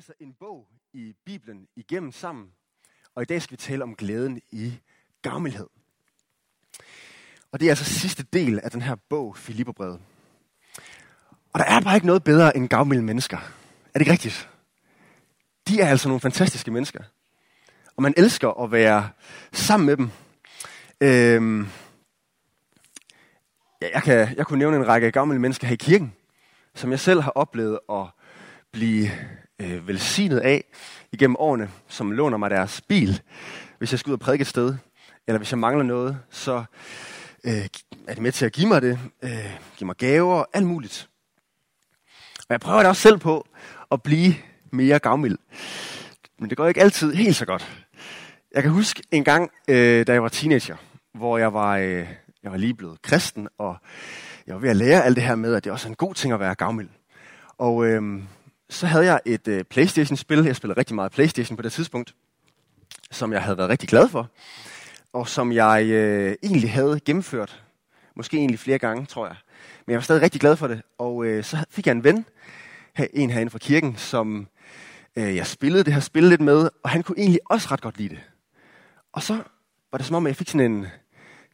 læser en bog i Bibelen igennem sammen, og i dag skal vi tale om glæden i gavmildhed. Og det er altså sidste del af den her bog, Filipperbrevet. Og der er bare ikke noget bedre end gavmilde mennesker. Er det ikke rigtigt? De er altså nogle fantastiske mennesker. Og man elsker at være sammen med dem. Øhm, ja, jeg, kan, jeg kunne nævne en række gavmilde mennesker her i kirken, som jeg selv har oplevet at blive øh, velsignet af igennem årene, som låner mig deres bil, hvis jeg skal ud og prædike et sted, eller hvis jeg mangler noget, så øh, er de med til at give mig det, øh, give mig gaver, alt muligt. Og jeg prøver da også selv på at blive mere gavmild. Men det går ikke altid helt så godt. Jeg kan huske en gang, øh, da jeg var teenager, hvor jeg var, øh, jeg var lige blevet kristen, og jeg var ved at lære alt det her med, at det også er en god ting at være gavmild. Og øh, så havde jeg et øh, Playstation-spil. Jeg spillede rigtig meget Playstation på det tidspunkt, som jeg havde været rigtig glad for. Og som jeg øh, egentlig havde gennemført. Måske egentlig flere gange, tror jeg. Men jeg var stadig rigtig glad for det. Og øh, så fik jeg en ven, en herinde fra kirken, som øh, jeg spillede det her spil lidt med. Og han kunne egentlig også ret godt lide det. Og så var det som om, at jeg fik sådan en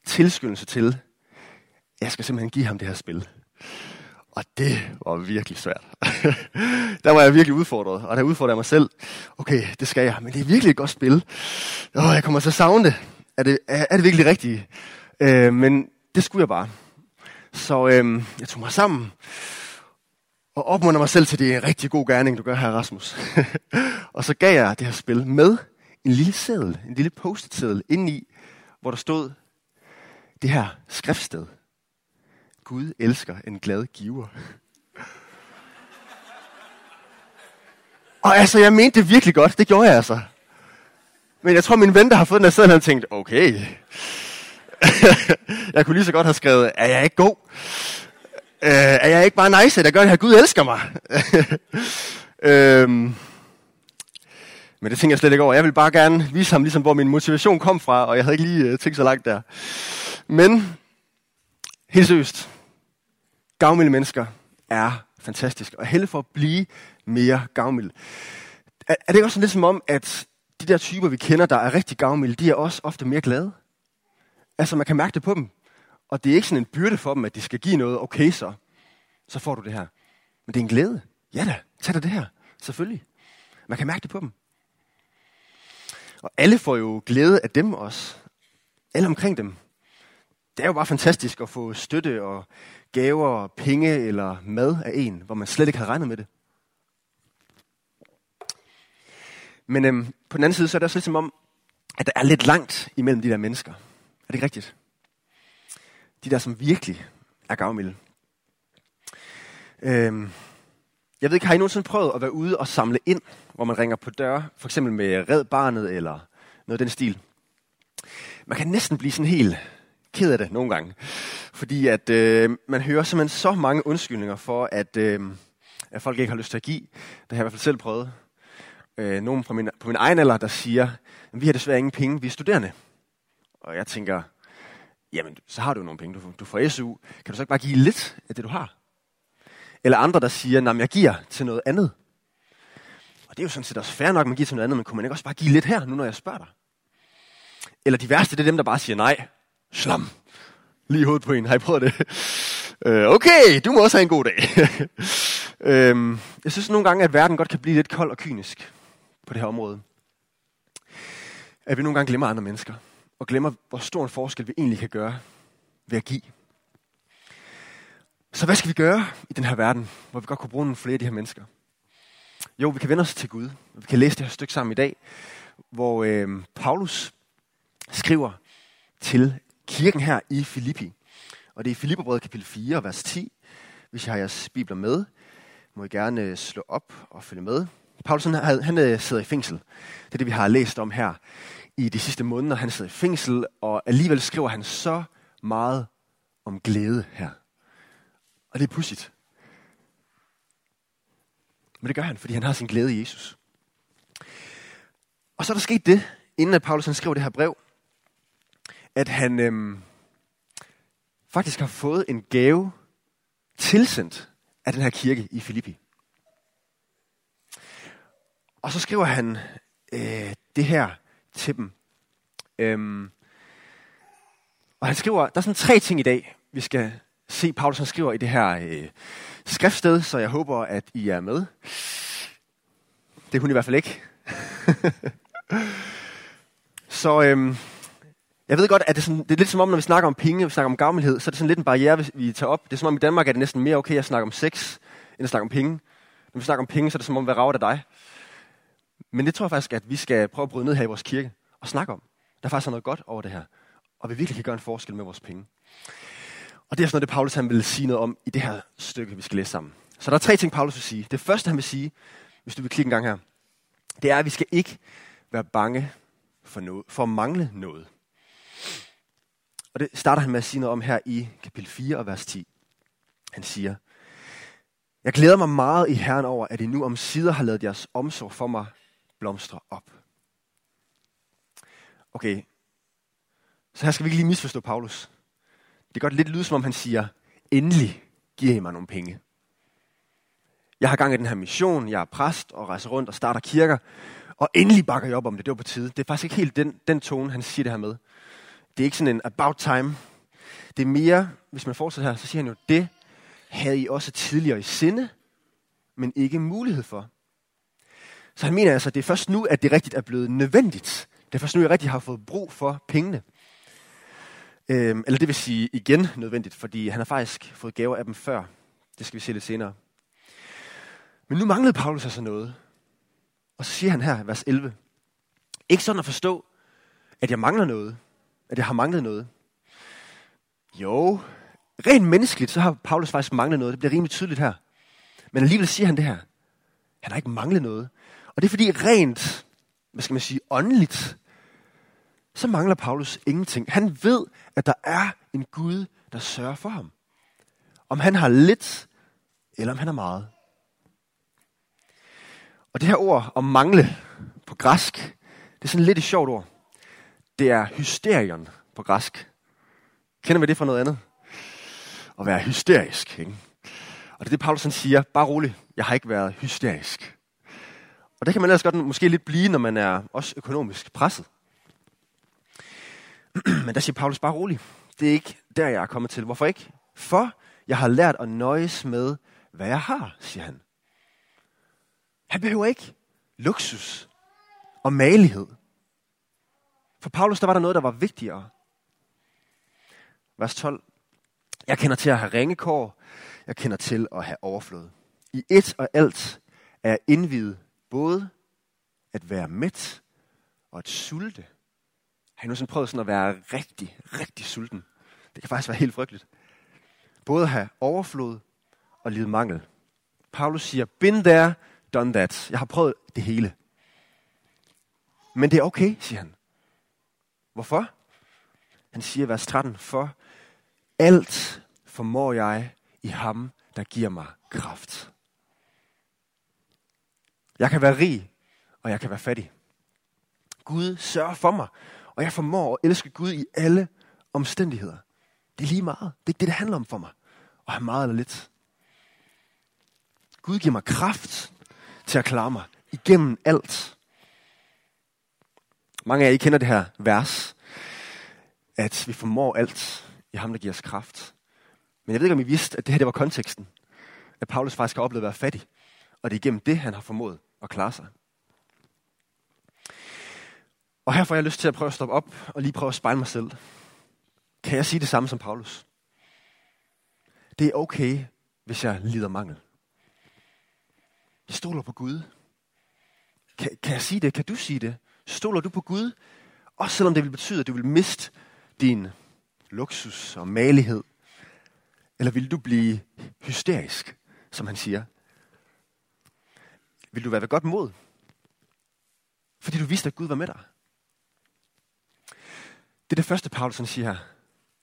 tilskyndelse til, jeg skal simpelthen give ham det her spil. Og det var virkelig svært. der var jeg virkelig udfordret, og der udfordrede jeg mig selv. Okay, det skal jeg, men det er virkelig et godt spil. Åh, jeg kommer til at savne det. Er det, er, er det virkelig rigtigt? Øh, men det skulle jeg bare. Så øh, jeg tog mig sammen og opmunder mig selv til, det er en rigtig god gerning, du gør her, Rasmus. og så gav jeg det her spil med en lille seddel, en lille post-it-seddel indeni, hvor der stod det her skriftsted. Gud elsker en glad giver. Og altså, jeg mente det virkelig godt. Det gjorde jeg altså. Men jeg tror, min ven, der har fået den her seddel, han tænkt, okay. jeg kunne lige så godt have skrevet, er jeg ikke god? Øh, er jeg ikke bare nice, der gør det her? Gud elsker mig. øhm, men det tænker jeg slet ikke over. Jeg vil bare gerne vise ham, ligesom, hvor min motivation kom fra, og jeg havde ikke lige øh, tænkt så langt der. Men, helt seriøst, gavmilde mennesker er fantastisk, og helle for at blive mere gavmilde. Er, er det ikke også lidt som om, at de der typer, vi kender, der er rigtig gavmilde, de er også ofte mere glade? Altså, man kan mærke det på dem. Og det er ikke sådan en byrde for dem, at de skal give noget. Okay, så. Så får du det her. Men det er en glæde. Ja da, tag dig det her. Selvfølgelig. Man kan mærke det på dem. Og alle får jo glæde af dem også. Alle omkring dem. Det er jo bare fantastisk at få støtte og gaver, penge eller mad af en, hvor man slet ikke har regnet med det. Men øhm, på den anden side, så er det også lidt som om, at der er lidt langt imellem de der mennesker. Er det ikke rigtigt? De der, som virkelig er gavmilde. Øhm, jeg ved ikke, har I nogensinde prøvet at være ude og samle ind, hvor man ringer på døre, for eksempel med Red Barnet eller noget af den stil? Man kan næsten blive sådan helt ked af det nogle gange. Fordi at øh, man hører simpelthen så mange undskyldninger for, at, øh, at folk ikke har lyst til at give. Det har jeg i hvert fald selv prøvet. Øh, nogen på min, på min egen alder, der siger, vi har desværre ingen penge, vi er studerende. Og jeg tænker, jamen så har du nogle penge, du, du får SU. Kan du så ikke bare give lidt af det, du har? Eller andre, der siger, at jeg giver til noget andet. Og det er jo sådan set også fair nok, at man giver til noget andet, men kunne man ikke også bare give lidt her, nu når jeg spørger dig? Eller de værste, det er dem, der bare siger nej. Slam. Lige i hovedet på en. Har I prøvet det? Øh, okay, du må også have en god dag. øhm, jeg synes nogle gange, at verden godt kan blive lidt kold og kynisk på det her område. At vi nogle gange glemmer andre mennesker. Og glemmer, hvor stor en forskel vi egentlig kan gøre ved at give. Så hvad skal vi gøre i den her verden, hvor vi godt kunne bruge nogle flere af de her mennesker? Jo, vi kan vende os til Gud. Vi kan læse det her stykke sammen i dag, hvor øh, Paulus skriver til kirken her i Filippi. Og det er i Filipperbrevet kapitel 4, vers 10. Hvis I har jeres bibler med, må I gerne øh, slå op og følge med. Paulus han, han øh, sidder i fængsel. Det er det, vi har læst om her i de sidste måneder. Han sidder i fængsel, og alligevel skriver han så meget om glæde her. Og det er pudsigt. Men det gør han, fordi han har sin glæde i Jesus. Og så er der sket det, inden at Paulus han skrev det her brev, at han øhm, faktisk har fået en gave tilsendt af den her kirke i Filippi. Og så skriver han øh, det her til dem. Øhm, og han skriver, der er sådan tre ting i dag, vi skal se, Paulus han skriver i det her øh, skriftsted, så jeg håber, at I er med. Det er hun i hvert fald ikke. så øhm, jeg ved godt, at det er, sådan, det er lidt som om, når vi snakker om penge, vi snakker om gavmildhed, så er det sådan lidt en barriere, vi tager op. Det er som om i Danmark er det næsten mere okay at snakke om sex, end at snakke om penge. Når vi snakker om penge, så er det som om, hvad rager det dig? Men det tror jeg faktisk, at vi skal prøve at bryde ned her i vores kirke og snakke om. Der er faktisk noget godt over det her. Og vi virkelig kan gøre en forskel med vores penge. Og det er sådan noget, det Paulus han vil sige noget om i det her stykke, vi skal læse sammen. Så der er tre ting, Paulus vil sige. Det første, han vil sige, hvis du vil klikke en gang her, det er, at vi skal ikke være bange for, noget, for at mangle noget. Og det starter han med at sige noget om her i kapitel 4 og vers 10. Han siger, Jeg glæder mig meget i Herren over, at I nu om sider har lavet jeres omsorg for mig blomstre op. Okay, så her skal vi ikke lige misforstå Paulus. Det kan godt lidt lyde, som om han siger, endelig giver I mig nogle penge. Jeg har gang i den her mission, jeg er præst og rejser rundt og starter kirker, og endelig bakker jeg op om det, det var på tide. Det er faktisk ikke helt den, den tone, han siger det her med. Det er ikke sådan en about time. Det er mere, hvis man fortsætter her, så siger han jo, det havde I også tidligere i sinde, men ikke mulighed for. Så han mener altså, at det er først nu, at det rigtigt er blevet nødvendigt. Det er først nu, at jeg rigtig har fået brug for pengene. Øhm, eller det vil sige igen nødvendigt, fordi han har faktisk fået gaver af dem før. Det skal vi se lidt senere. Men nu manglede Paulus altså noget. Og så siger han her, vers 11. Ikke sådan at forstå, at jeg mangler noget. At jeg har manglet noget. Jo, rent menneskeligt, så har Paulus faktisk manglet noget. Det bliver rimelig tydeligt her. Men alligevel siger han det her. Han har ikke manglet noget. Og det er fordi rent, hvad skal man sige, åndeligt, så mangler Paulus ingenting. Han ved, at der er en Gud, der sørger for ham. Om han har lidt, eller om han har meget. Og det her ord om mangle på græsk, det er sådan lidt et sjovt ord. Det er hysterion på græsk. Kender vi det fra noget andet? At være hysterisk. Ikke? Og det er det, Paulus han siger. Bare rolig, jeg har ikke været hysterisk. Og det kan man ellers godt måske lidt blive, når man er også økonomisk presset. Men der siger Paulus bare rolig. Det er ikke der, jeg er kommet til. Hvorfor ikke? For jeg har lært at nøjes med, hvad jeg har, siger han. Han behøver ikke luksus og malighed. For Paulus, der var der noget, der var vigtigere. Vers 12. Jeg kender til at have ringekår. Jeg kender til at have overflod. I et og alt er jeg indvidet både at være mæt og at sulte. Har I nu prøvet sådan at være rigtig, rigtig sulten? Det kan faktisk være helt frygteligt. Både at have overflod og lide mangel. Paulus siger, been there, done that. Jeg har prøvet det hele. Men det er okay, siger han. Hvorfor? Han siger vers 13, for alt formår jeg i ham, der giver mig kraft. Jeg kan være rig, og jeg kan være fattig. Gud sørger for mig, og jeg formår at elske Gud i alle omstændigheder. Det er lige meget. Det er ikke det, det handler om for mig. At have meget eller lidt. Gud giver mig kraft til at klare mig igennem alt. Mange af jer I kender det her vers, at vi formår alt i ham, der giver os kraft. Men jeg ved ikke, om I vidste, at det her det var konteksten. At Paulus faktisk har oplevet at være fattig. Og det er igennem det, han har formået at klare sig. Og her får jeg lyst til at prøve at stoppe op og lige prøve at spejle mig selv. Kan jeg sige det samme som Paulus? Det er okay, hvis jeg lider mangel. Jeg stoler på Gud. Kan, kan jeg sige det? Kan du sige det? Stoler du på Gud? Også selvom det vil betyde, at du vil miste din luksus og malighed. Eller vil du blive hysterisk, som han siger? Vil du være ved godt mod? Fordi du vidste, at Gud var med dig. Det er det første, Paulus siger her.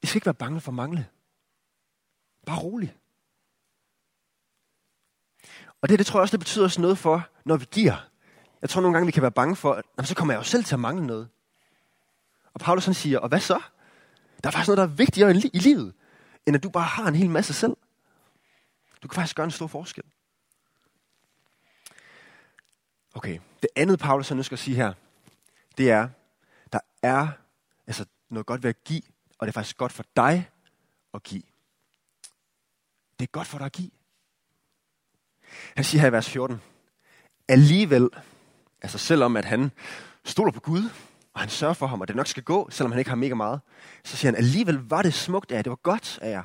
I skal ikke være bange for mangle. Bare rolig. Og det, det tror jeg også, det betyder også noget for, når vi giver. Jeg tror nogle gange, vi kan være bange for, at så kommer jeg jo selv til at mangle noget. Og Paulus han siger, og hvad så? Der er faktisk noget, der er vigtigere i livet, end at du bare har en hel masse selv. Du kan faktisk gøre en stor forskel. Okay, det andet Paulus han nu skal sige her, det er, der er altså noget godt ved at give, og det er faktisk godt for dig at give. Det er godt for dig at give. Han siger her i vers 14, alligevel, altså selvom at han stoler på Gud, og han sørger for ham, og det nok skal gå, selvom han ikke har mega meget, så siger han, alligevel var det smukt af jer, det var godt af jer,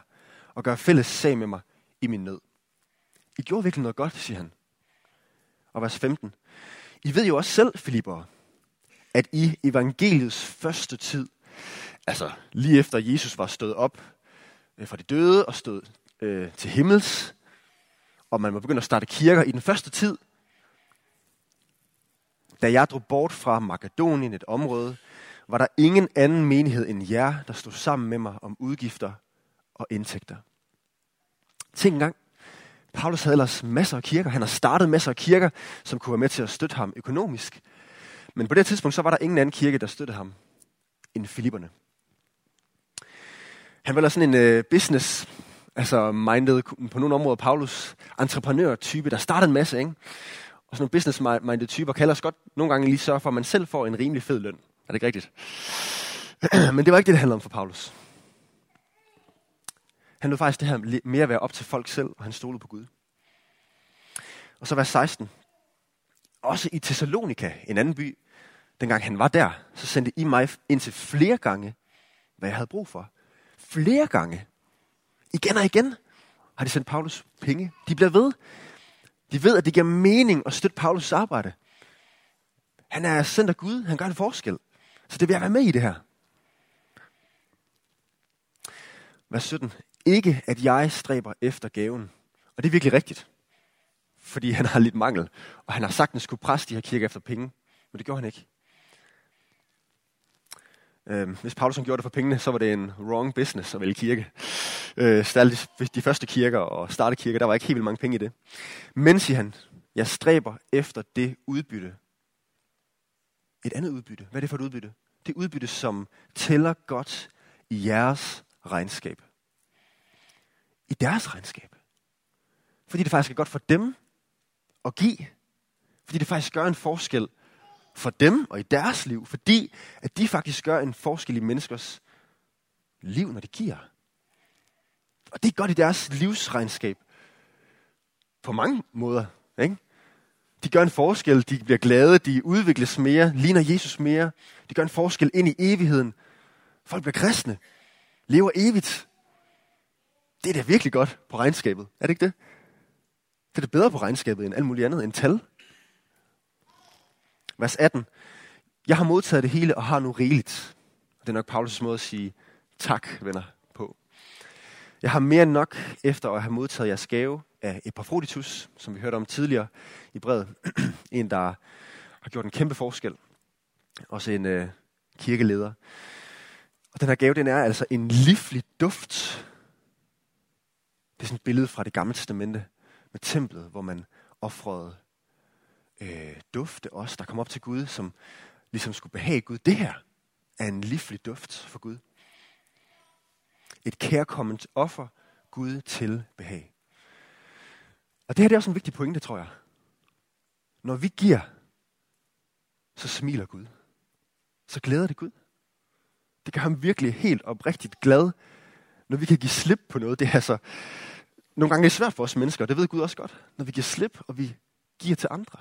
at gøre fælles sag med mig i min nød. I gjorde virkelig noget godt, siger han. Og vers 15. I ved jo også selv, Filipper, at i evangeliets første tid, altså lige efter Jesus var stået op øh, fra de døde og stod øh, til himmels, og man var begyndt at starte kirker i den første tid, da jeg drog bort fra Makedonien, et område, var der ingen anden menighed end jer, der stod sammen med mig om udgifter og indtægter. Tænk engang, Paulus havde ellers masser af kirker. Han har startet masser af kirker, som kunne være med til at støtte ham økonomisk. Men på det tidspunkt, så var der ingen anden kirke, der støttede ham end Filipperne. Han var sådan en uh, business, altså minded på nogle områder, Paulus, entreprenør-type, der startede en masse, ikke? Og sådan nogle business-minded typer kan ellers godt nogle gange lige sørge for, at man selv får en rimelig fed løn. Er det ikke rigtigt? Men det var ikke det, det handlede om for Paulus. Han lod faktisk det her mere at være op til folk selv, og han stolede på Gud. Og så vers 16. Også i Thessalonika, en anden by, dengang han var der, så sendte I mig ind til flere gange, hvad jeg havde brug for. Flere gange. Igen og igen har de sendt Paulus penge. De bliver ved. De ved, at det giver mening at støtte Paulus' arbejde. Han er sendt af Gud. Han gør en forskel. Så det vil jeg være med i det her. Vers 17. Ikke at jeg stræber efter gaven. Og det er virkelig rigtigt. Fordi han har lidt mangel. Og han har sagtens skulle presse de her kirker efter penge. Men det gjorde han ikke. Øh, hvis Paulus gjorde det for pengene, så var det en wrong business at vælge kirke. Øh, de, de første kirker og starte kirker, der var ikke helt vildt mange penge i det. Men, siger han, jeg stræber efter det udbytte. Et andet udbytte. Hvad er det for et udbytte? Det udbytte, som tæller godt i jeres regnskab. I deres regnskab. Fordi det faktisk er godt for dem at give. Fordi det faktisk gør en forskel for dem og i deres liv, fordi at de faktisk gør en forskel i menneskers liv, når de giver. Og det er godt i deres livsregnskab. På mange måder. Ikke? De gør en forskel, de bliver glade, de udvikles mere, ligner Jesus mere. De gør en forskel ind i evigheden. Folk bliver kristne, lever evigt. Det er da virkelig godt på regnskabet, er det ikke det? Det er da bedre på regnskabet end alt muligt andet, end tal. Vers 18. Jeg har modtaget det hele og har nu rigeligt. Det er nok Paulus' måde at sige tak, venner, på. Jeg har mere end nok efter at have modtaget jeres gave af Epafroditus, som vi hørte om tidligere i brevet. en, der har gjort en kæmpe forskel. Også en øh, kirkeleder. Og den her gave, den er altså en livlig duft. Det er sådan et billede fra det gamle testamente med templet, hvor man offrede øh, dufte os, der kom op til Gud, som ligesom skulle behage Gud. Det her er en livlig duft for Gud. Et kærkomment offer Gud til behag. Og det her det er også en vigtig pointe, tror jeg. Når vi giver, så smiler Gud. Så glæder det Gud. Det gør ham virkelig helt oprigtigt glad, når vi kan give slip på noget. Det er altså, nogle gange er svært for os mennesker, og det ved Gud også godt. Når vi giver slip, og vi giver til andre.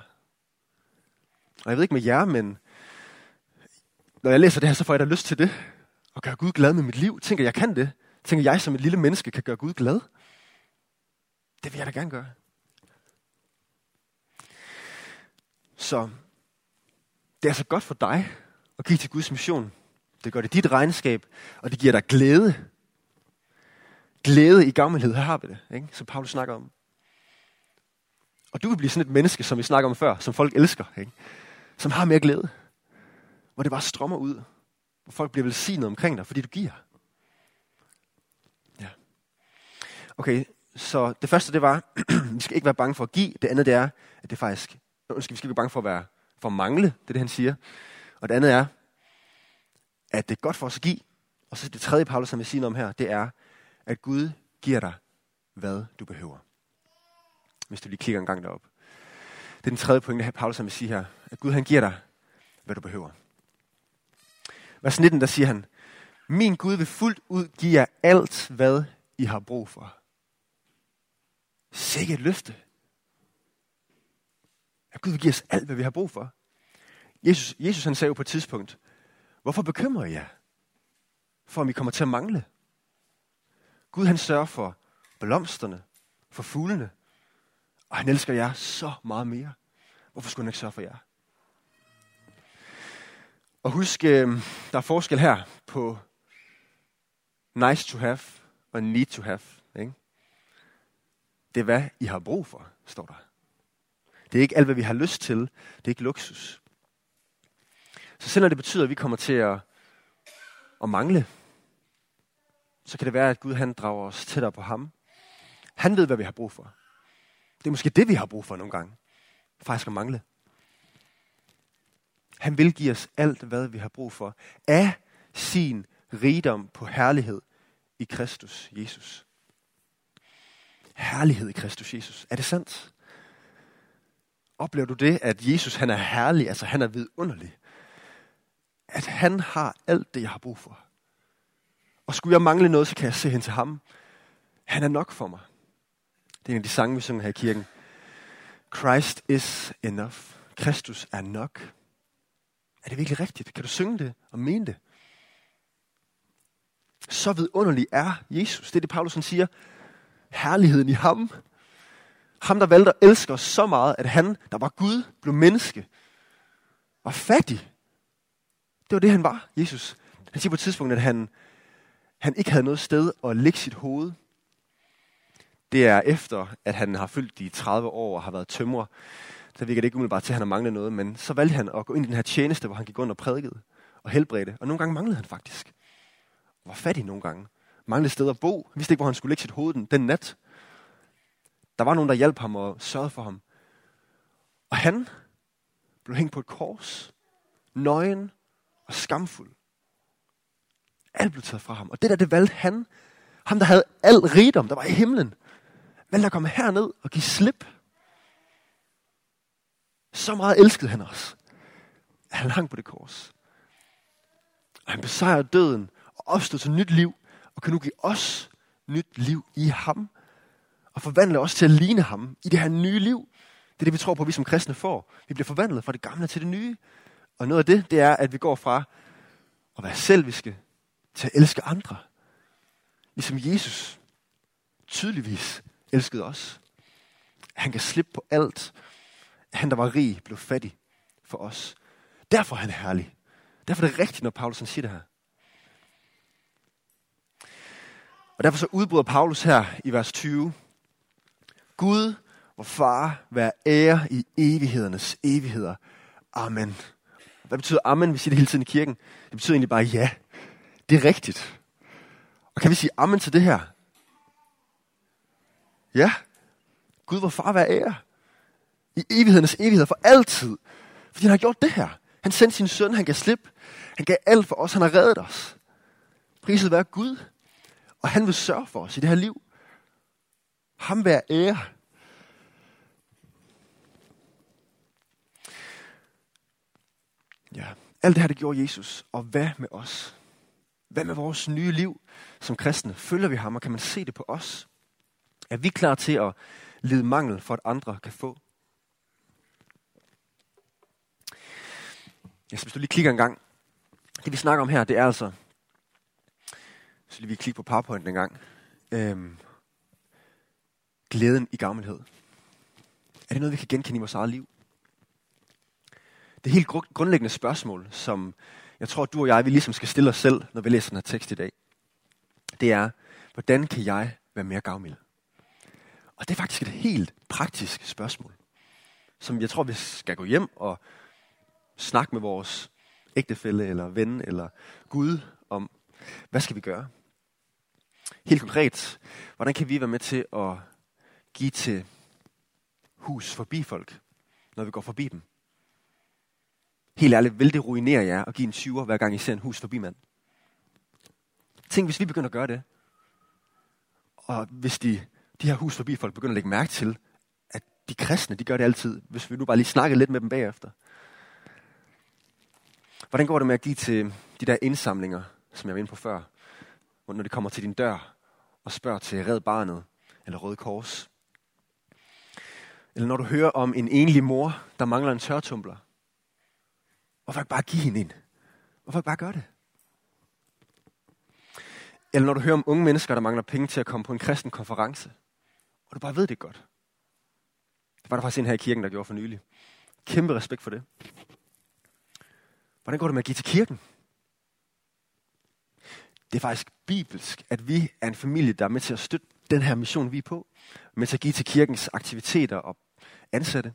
Og jeg ved ikke med jer, men når jeg læser det her, så får jeg da lyst til det. Og gøre Gud glad med mit liv. Tænker jeg kan det. Tænker jeg som et lille menneske kan gøre Gud glad. Det vil jeg da gerne gøre. Så det er så godt for dig at give til Guds mission. Det gør det dit regnskab, og det giver dig glæde. Glæde i gammelhed, her har vi det, ikke? som Paulus snakker om. Og du vil blive sådan et menneske, som vi snakker om før, som folk elsker. Ikke? Som har mere glæde. Hvor det bare strømmer ud. Hvor folk bliver velsignet omkring dig, fordi du giver. Ja. Okay, så det første det var, vi skal ikke være bange for at give. Det andet det er, at det faktisk, undskyld, vi skal ikke være bange for at være for at mangle, det er det, han siger. Og det andet er, at det er godt for os at give. Og så det tredje, Paulus som vil sige noget om her, det er, at Gud giver dig, hvad du behøver. Hvis du lige klikker en gang derop. Det er den tredje pointe, Paulus vil sige her. At Gud han giver dig, hvad du behøver. Vers 19, der siger han, Min Gud vil fuldt ud give jer alt, hvad I har brug for. Sikke et løfte. At Gud vil give os alt, hvad vi har brug for. Jesus, Jesus han sagde jo på et tidspunkt, hvorfor bekymrer I jer? For om I kommer til at mangle. Gud han sørger for blomsterne, for fuglene, og han elsker jer så meget mere. Hvorfor skulle han ikke sørge for jer? Og husk, øh, der er forskel her på nice to have og need to have. Ikke? Det er, hvad I har brug for, står der. Det er ikke alt, hvad vi har lyst til. Det er ikke luksus. Så selvom det betyder, at vi kommer til at, at mangle, så kan det være, at Gud han drager os tættere på ham. Han ved, hvad vi har brug for. Det er måske det, vi har brug for nogle gange. Faktisk at mangle. Han vil give os alt, hvad vi har brug for. Af sin rigdom på herlighed i Kristus Jesus. Herlighed i Kristus Jesus. Er det sandt? Oplever du det, at Jesus han er herlig, altså han er vidunderlig? At han har alt det, jeg har brug for. Og skulle jeg mangle noget, så kan jeg se hen til ham. Han er nok for mig. Det er en af de sange, vi synger her i kirken. Christ is enough. Kristus er nok. Er det virkelig rigtigt? Kan du synge det og mene det? Så vidunderlig er Jesus. Det er det, Paulus siger. Herligheden i ham. Ham, der valgte at elske os så meget, at han, der var Gud, blev menneske. Var fattig. Det var det, han var, Jesus. Han siger på et tidspunkt, at han, han ikke havde noget sted at lægge sit hoved. Det er efter, at han har fyldt de 30 år og har været tømrer. Så virker det ikke umiddelbart til, at han har manglet noget, men så valgte han at gå ind i den her tjeneste, hvor han gik rundt og prædikede og helbredte. Og nogle gange manglede han faktisk. Og var fattig nogle gange. Manglede steder at bo. Han vidste ikke, hvor han skulle lægge sit hoved den, den nat. Der var nogen, der hjalp ham og sørgede for ham. Og han blev hængt på et kors. Nøgen og skamfuld. Alt blev taget fra ham. Og det der, det valgte han. Ham, der havde al rigdom, der var i himlen. Valgte at komme herned og give slip. Så meget elskede han os. At han hang på det kors. Og han besejrede døden og opstod til nyt liv. Og kan nu give os nyt liv i ham. Og forvandle os til at ligne ham i det her nye liv. Det er det, vi tror på, at vi som kristne får. Vi bliver forvandlet fra det gamle til det nye. Og noget af det, det er, at vi går fra at være selviske til at elske andre. Ligesom Jesus tydeligvis elskede os. Han kan slippe på alt. Han, der var rig, blev fattig for os. Derfor er han herlig. Derfor er det rigtigt, når Paulus siger det her. Og derfor så udbryder Paulus her i vers 20. Gud, hvor far, vær ære i evighedernes evigheder. Amen. Hvad betyder amen? Vi siger det hele tiden i kirken. Det betyder egentlig bare ja. Det er rigtigt. Og kan vi sige amen til det her? Ja. Gud, hvor far være ære. I evighedernes evigheder for altid. Fordi han har gjort det her. Han sendte sin søn, han gav slip. Han gav alt for os, han har reddet os. Priset være Gud. Og han vil sørge for os i det her liv. Ham være ære. Ja, alt det her, det gjorde Jesus. Og hvad med os? Hvad med vores nye liv som kristne? Følger vi ham, og kan man se det på os? Er vi klar til at lide mangel for, at andre kan få? Jeg så du lige klikker en gang. Det vi snakker om her, det er altså... Så lige vi klikke på PowerPoint en gang. Øhm, glæden i gammelhed. Er det noget, vi kan genkende i vores eget liv? Det helt grundlæggende spørgsmål, som jeg tror, du og jeg, vi ligesom skal stille os selv, når vi læser den her tekst i dag, det er, hvordan kan jeg være mere gavmild? Og det er faktisk et helt praktisk spørgsmål, som jeg tror, vi skal gå hjem og snakke med vores ægtefælle eller ven eller Gud om, hvad skal vi gøre? Helt konkret, hvordan kan vi være med til at give til hus forbi folk, når vi går forbi dem? Helt ærligt, vil det ruinere jer at give en 20 hver gang I ser en hus forbi mand? Tænk, hvis vi begynder at gøre det. Og hvis de, de her hus forbi folk begynder at lægge mærke til, at de kristne, de gør det altid, hvis vi nu bare lige snakker lidt med dem bagefter. Hvordan går det med at give til de der indsamlinger, som jeg var inde på før, når de kommer til din dør og spørger til Red Barnet eller Røde Kors? Eller når du hører om en enlig mor, der mangler en tørtumbler. Hvorfor ikke bare give hende en? Hvorfor ikke bare gøre det? Eller når du hører om unge mennesker, der mangler penge til at komme på en kristen konference, og du bare ved det godt. Det var der faktisk en her i kirken, der gjorde for nylig. Kæmpe respekt for det. Hvordan går det med at give til kirken? Det er faktisk bibelsk, at vi er en familie, der er med til at støtte den her mission, vi er på. Med til at give til kirkens aktiviteter og ansatte.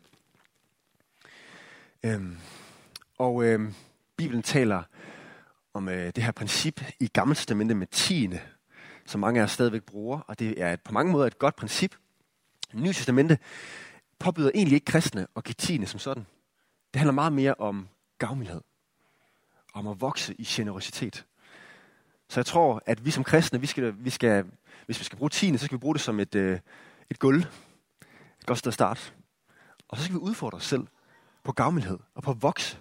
Øhm, og øhm, Bibelen taler om øh, det her princip i Gamle Testamente med tiende, som mange af os stadigvæk bruger, og det er et, på mange måder et godt princip. Nye Testamente påbyder egentlig ikke kristne at give tiende som sådan. Det handler meget mere om gavmildhed, om at vokse i generositet. Så jeg tror, at vi som kristne, vi skal, vi skal, hvis vi skal bruge tiende, så skal vi bruge det som et, øh, et gulv. Et godt sted at starte. Og så skal vi udfordre os selv på gavmildhed og på at vokse.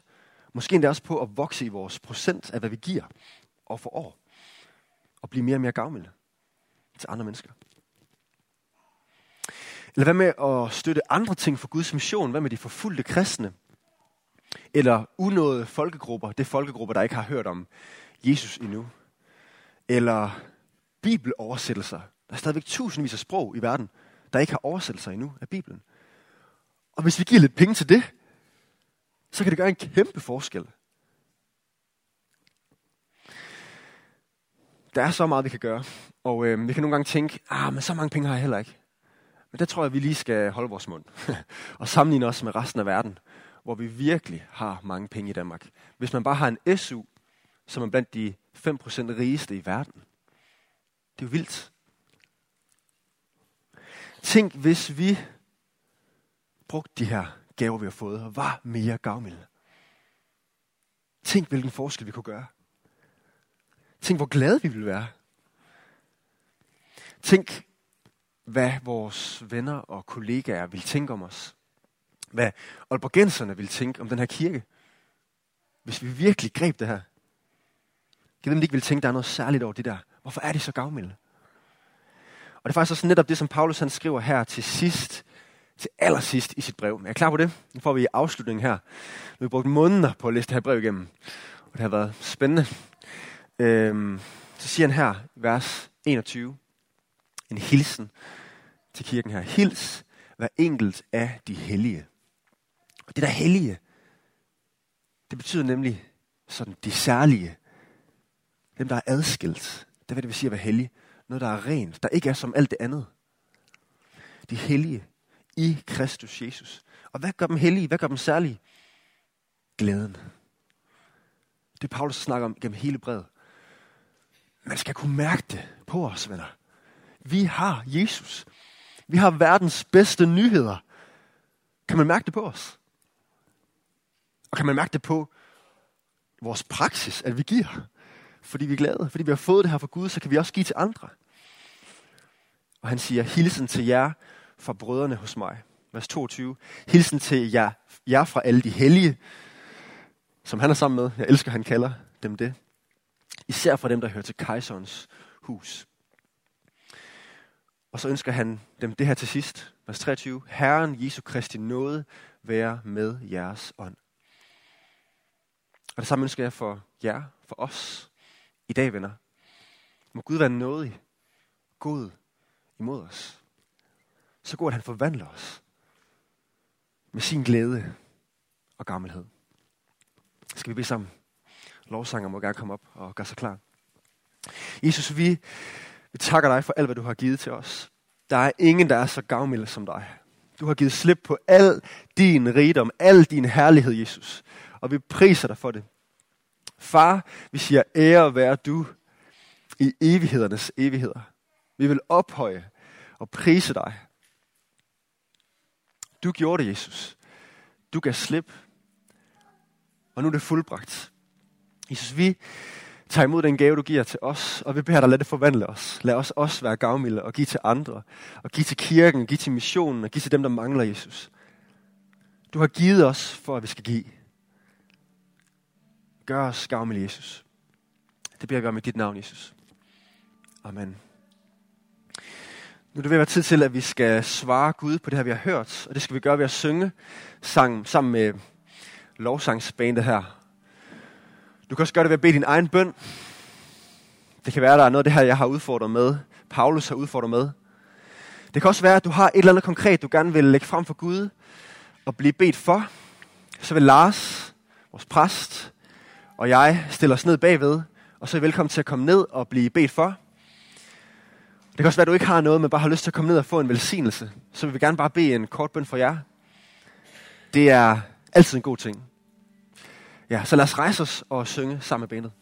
Måske endda også på at vokse i vores procent af, hvad vi giver år for år. Og blive mere og mere gavmilde til andre mennesker. Eller hvad med at støtte andre ting for Guds mission? Hvad med de forfulgte kristne? Eller unåede folkegrupper, det folkegrupper, der ikke har hørt om Jesus endnu. Eller bibeloversættelser. Der er stadigvæk tusindvis af sprog i verden, der ikke har oversættelser endnu af Bibelen. Og hvis vi giver lidt penge til det, så kan det gøre en kæmpe forskel. Der er så meget, vi kan gøre. Og øh, vi kan nogle gange tænke, ah, men så mange penge har jeg heller ikke. Men der tror jeg, vi lige skal holde vores mund. og sammenligne os med resten af verden, hvor vi virkelig har mange penge i Danmark. Hvis man bare har en SU, som er blandt de 5% rigeste i verden. Det er jo vildt. Tænk, hvis vi brugte de her gaver, vi har fået, og var mere gavmilde. Tænk, hvilken forskel vi kunne gøre. Tænk, hvor glade vi ville være. Tænk, hvad vores venner og kollegaer vil tænke om os. Hvad Aalborgenserne vil tænke om den her kirke. Hvis vi virkelig greb det her. Kan dem ikke vil tænke, der er noget særligt over det der. Hvorfor er det så gavmilde? Og det er faktisk også netop det, som Paulus han skriver her til sidst, til allersidst i sit brev. Er jeg klar på det? Nu får vi i afslutningen her. Vi har brugt måneder på at læse det her brev igennem. Og det har været spændende. Øhm, så siger han her, vers 21, en hilsen til kirken her. Hils hver enkelt af de hellige. Og det der hellige, det betyder nemlig sådan de særlige. Dem, der er adskilt. Det vil det vil sige at være hellig. Noget, der er rent, der ikke er som alt det andet. De hellige i Kristus Jesus. Og hvad gør dem hellige? Hvad gør dem særlige? Glæden. Det Paulus snakker om gennem hele brevet. Man skal kunne mærke det på os, venner. Vi har Jesus. Vi har verdens bedste nyheder. Kan man mærke det på os? Og kan man mærke det på vores praksis, at vi giver? Fordi vi er glade, fordi vi har fået det her fra Gud, så kan vi også give til andre. Og han siger, hilsen til jer fra brødrene hos mig. Vers 22. Hilsen til jer, jer fra alle de hellige, som han er sammen med. Jeg elsker, han kalder dem det. Især for dem, der hører til kejserens hus. Og så ønsker han dem det her til sidst. Vers 23. Herren Jesu Kristi nåde være med jeres ånd. Og det samme ønsker jeg for jer, for os, i dag, venner. Må Gud være nådig, god imod os. Så god, at han forvandler os med sin glæde og gammelhed. Skal vi bede sammen? Lovsanger må gerne komme op og gøre sig klar. Jesus, vi vi takker dig for alt, hvad du har givet til os. Der er ingen, der er så gavmild som dig. Du har givet slip på al din rigdom, al din herlighed, Jesus. Og vi priser dig for det. Far, vi siger ære være du i evighedernes evigheder. Vi vil ophøje og prise dig. Du gjorde det, Jesus. Du gav slip. Og nu er det fuldbragt. Jesus, vi tager imod den gave, du giver til os, og vi beder dig, lad det forvandle os. Lad os også være gavmilde og give til andre, og give til kirken, give til missionen, og give til dem, der mangler Jesus. Du har givet os, for at vi skal give. Gør os gavmilde, Jesus. Det beder vi om med dit navn, Jesus. Amen. Nu er det ved at være tid til, at vi skal svare Gud på det her, vi har hørt. Og det skal vi gøre ved at synge sang, sammen med lovsangsbandet her. Du kan også gøre det ved at bede din egen bøn. Det kan være, at der er noget af det her, jeg har udfordret med. Paulus har udfordret med. Det kan også være, at du har et eller andet konkret, du gerne vil lægge frem for Gud og blive bedt for. Så vil Lars, vores præst, og jeg stille os ned bagved, og så er I velkommen til at komme ned og blive bedt for. Det kan også være, at du ikke har noget, men bare har lyst til at komme ned og få en velsignelse. Så vil vi gerne bare bede en kort bøn for jer. Det er altid en god ting. Ja, så lad os rejse os og synge sammen med bandet.